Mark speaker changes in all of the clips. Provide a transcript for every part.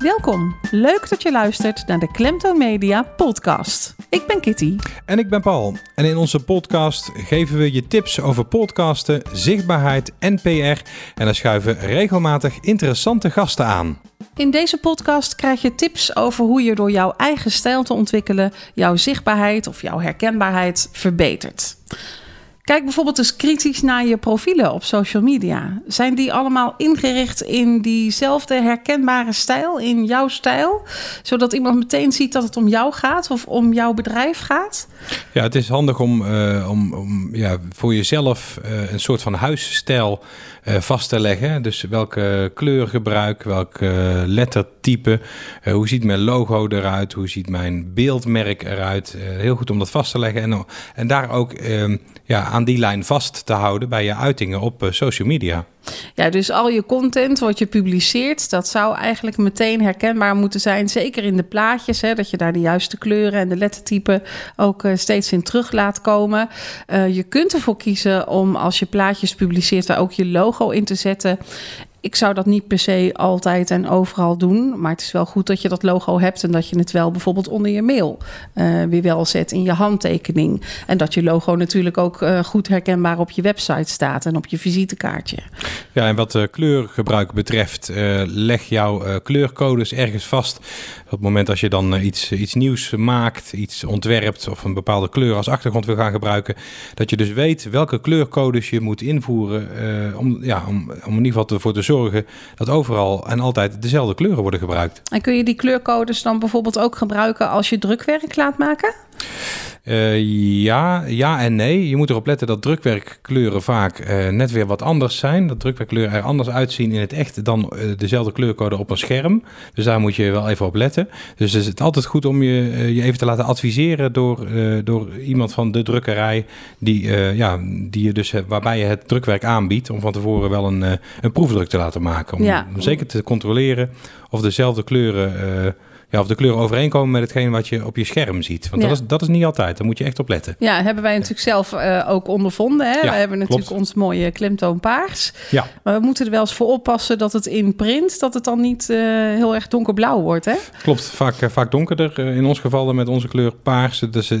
Speaker 1: Welkom. Leuk dat je luistert naar de Klemtoon Media podcast. Ik ben Kitty.
Speaker 2: En ik ben Paul. En in onze podcast geven we je tips over podcasten, zichtbaarheid en PR. En dan schuiven regelmatig interessante gasten aan.
Speaker 1: In deze podcast krijg je tips over hoe je door jouw eigen stijl te ontwikkelen jouw zichtbaarheid of jouw herkenbaarheid verbetert. Kijk bijvoorbeeld eens kritisch naar je profielen op social media. Zijn die allemaal ingericht in diezelfde herkenbare stijl, in jouw stijl? Zodat iemand meteen ziet dat het om jou gaat of om jouw bedrijf gaat?
Speaker 2: Ja, het is handig om, uh, om, om ja, voor jezelf uh, een soort van huisstijl uh, vast te leggen. Dus welke kleurgebruik, welk lettertype, hoe ziet mijn logo eruit, hoe ziet mijn beeldmerk eruit. heel goed om dat vast te leggen en, en daar ook ehm, ja, aan die lijn vast te houden bij je uitingen op social media.
Speaker 1: Ja, dus al je content wat je publiceert, dat zou eigenlijk meteen herkenbaar moeten zijn. Zeker in de plaatjes, hè, dat je daar de juiste kleuren en de lettertypen ook uh, steeds in terug laat komen. Uh, je kunt ervoor kiezen om als je plaatjes publiceert, daar ook je logo in te zetten. Ik zou dat niet per se altijd en overal doen. Maar het is wel goed dat je dat logo hebt. En dat je het wel bijvoorbeeld onder je mail uh, weer wel zet in je handtekening. En dat je logo natuurlijk ook uh, goed herkenbaar op je website staat en op je visitekaartje.
Speaker 2: Ja, en wat uh, kleurgebruik betreft, leg jouw kleurcodes ergens vast. Op het moment als je dan iets, iets nieuws maakt, iets ontwerpt of een bepaalde kleur als achtergrond wil gaan gebruiken. Dat je dus weet welke kleurcodes je moet invoeren. om, ja, om, om in ieder geval ervoor te zorgen dat overal en altijd dezelfde kleuren worden gebruikt.
Speaker 1: En kun je die kleurcodes dan bijvoorbeeld ook gebruiken als je drukwerk laat maken?
Speaker 2: Uh, ja, ja en nee. Je moet erop letten dat drukwerkkleuren vaak uh, net weer wat anders zijn. Dat drukwerkkleuren er anders uitzien in het echt dan uh, dezelfde kleurcode op een scherm. Dus daar moet je wel even op letten. Dus het is altijd goed om je, je even te laten adviseren door, door iemand van de drukkerij. Die, ja, die je dus, waarbij je het drukwerk aanbiedt. Om van tevoren wel een, een proefdruk te laten maken. Om,
Speaker 1: ja.
Speaker 2: om zeker te controleren of dezelfde kleuren ja, of de kleuren overeenkomen met hetgeen wat je op je scherm ziet. Want ja. dat, is, dat is niet altijd. Daar moet je echt op letten.
Speaker 1: Ja, hebben wij natuurlijk zelf uh, ook ondervonden. Hè? Ja, we hebben natuurlijk ons mooie klemtoon paars.
Speaker 2: Ja.
Speaker 1: Maar we moeten er wel eens voor oppassen dat het in print... dat het dan niet uh, heel erg donkerblauw wordt, hè?
Speaker 2: Klopt, vaak, uh, vaak donkerder. in ons geval met onze kleur paars. Dus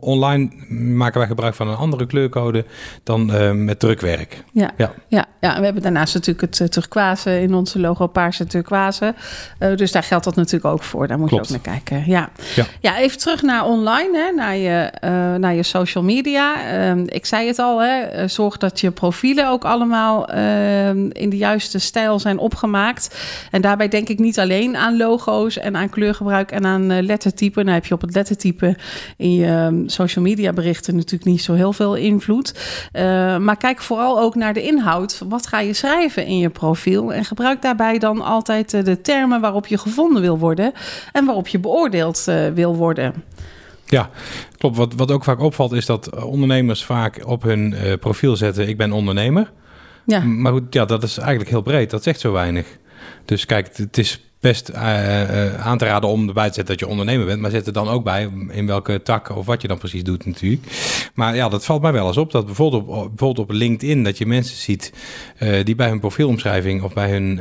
Speaker 2: online maken wij gebruik van een andere kleurcode... dan met drukwerk.
Speaker 1: Ja, ja. ja. ja. en we hebben daarnaast natuurlijk het turquoise in onze logo paarse turquoise. dus daar geldt dat natuurlijk ook voor. Daar moet
Speaker 2: Klopt.
Speaker 1: je ook naar kijken. Ja.
Speaker 2: Ja.
Speaker 1: ja, even terug naar online, hè, naar, je, uh, naar je social media. Uh, ik zei het al, hè, zorg dat je profielen ook allemaal uh, in de juiste stijl zijn opgemaakt. En daarbij denk ik niet alleen aan logo's en aan kleurgebruik en aan lettertype. Nou heb je op het lettertype in je ehm, social media berichten natuurlijk niet zo heel veel invloed. maar kijk vooral ook naar de inhoud. Wat ga je schrijven in je profiel? En gebruik daarbij dan altijd de termen waarop je gevonden wil worden en waarop je beoordeeld uh, wil worden.
Speaker 2: Ja, klopt. Wat, wat ook vaak opvalt is dat ondernemers vaak op hun uh, profiel zetten: ik ben ondernemer.
Speaker 1: Ja.
Speaker 2: Maar goed, ja, dat is eigenlijk heel breed. Dat zegt zo weinig. Dus kijk, het is best uh, uh, aan te raden om erbij te zetten dat je ondernemer bent. Maar zet er dan ook bij in welke tak of wat je dan precies doet natuurlijk. Maar ja, dat valt mij wel eens op. Dat bijvoorbeeld op, bijvoorbeeld op LinkedIn dat je mensen ziet uh, die bij hun profielomschrijving of bij hun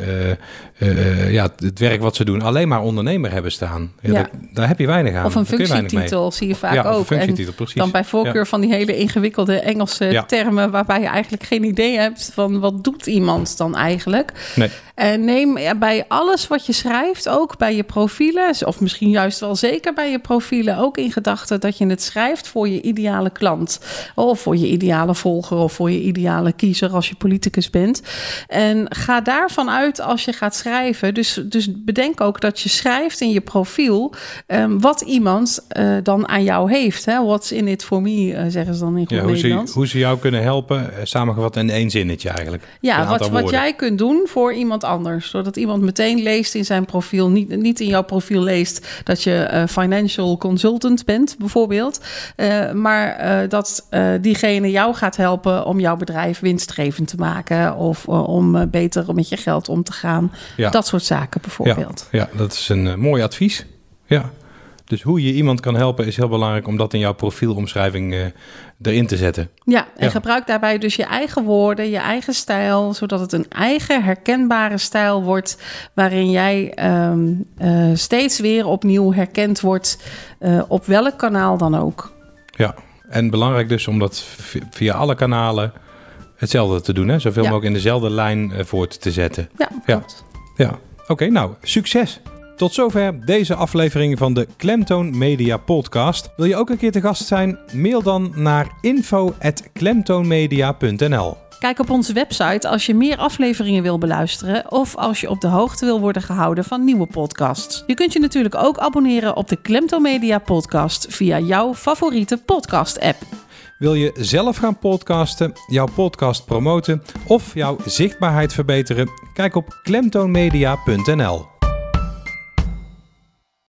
Speaker 2: ja, het werk wat ze doen alleen maar ondernemer hebben staan. Ja,
Speaker 1: Ja.
Speaker 2: Dat, daar heb je weinig aan.
Speaker 1: Of een functietitel zie je vaak
Speaker 2: Ja,
Speaker 1: ook.
Speaker 2: functietitel, precies.
Speaker 1: dan bij voorkeur
Speaker 2: Ja.
Speaker 1: van die hele ingewikkelde Engelse termen... waarbij je eigenlijk geen idee hebt van wat doet iemand dan eigenlijk.
Speaker 2: Nee.
Speaker 1: En neem ja, bij alles wat je schrijft, ook bij je profielen... of misschien juist wel zeker bij je profielen... ook in gedachten dat je het schrijft voor je ideale klant. Of voor je ideale volger of voor je ideale kiezer als je politicus bent. En ga daarvan uit als je gaat schrijven. Dus, dus bedenk ook dat je schrijft in je profiel... ehm, wat iemand eh, dan aan jou heeft. Hè? What's in it for me, eh, zeggen ze dan in goed
Speaker 2: Ja, hoe, ze,
Speaker 1: Nederlands.
Speaker 2: hoe ze jou kunnen helpen, eh, samengevat in één zinnetje eigenlijk.
Speaker 1: Ja, wat, wat jij kunt doen voor iemand anders. Zodat iemand meteen leest in zijn profiel. Niet, niet in jouw profiel leest dat je eh, financial consultant bent, bijvoorbeeld. Eh, maar eh, dat diegene jou gaat helpen om jouw bedrijf winstgevend te maken. Of om beter met je geld om te gaan.
Speaker 2: Ja.
Speaker 1: Dat soort zaken bijvoorbeeld.
Speaker 2: Ja, ja, dat is een mooi advies. Ja. Dus hoe je iemand kan helpen is heel belangrijk om dat in jouw profielomschrijving uh, erin te zetten.
Speaker 1: Ja, en gebruik daarbij dus je eigen woorden, je eigen stijl, zodat het een eigen herkenbare stijl wordt waarin jij um, uh, steeds weer opnieuw herkend wordt uh, op welk kanaal dan ook.
Speaker 2: Ja, en belangrijk dus om dat via alle kanalen hetzelfde te doen. Hè? Zoveel ja. mogelijk in dezelfde lijn voort te zetten.
Speaker 1: Ja, klopt.
Speaker 2: Ja, ja. oké, nou, succes! Tot zover deze aflevering van de Klemtoon Media Podcast. Wil je ook een keer te gast zijn? Mail dan naar info.klemtoonmedia.nl.
Speaker 1: Kijk op onze website als je meer afleveringen wil beluisteren of als je op de hoogte wil worden gehouden van nieuwe podcasts. Je kunt je natuurlijk ook abonneren op de Klemtoon Media Podcast via jouw favoriete podcast-app.
Speaker 2: Wil je zelf gaan podcasten, jouw podcast promoten of jouw zichtbaarheid verbeteren? Kijk op klemtoonmedia.nl.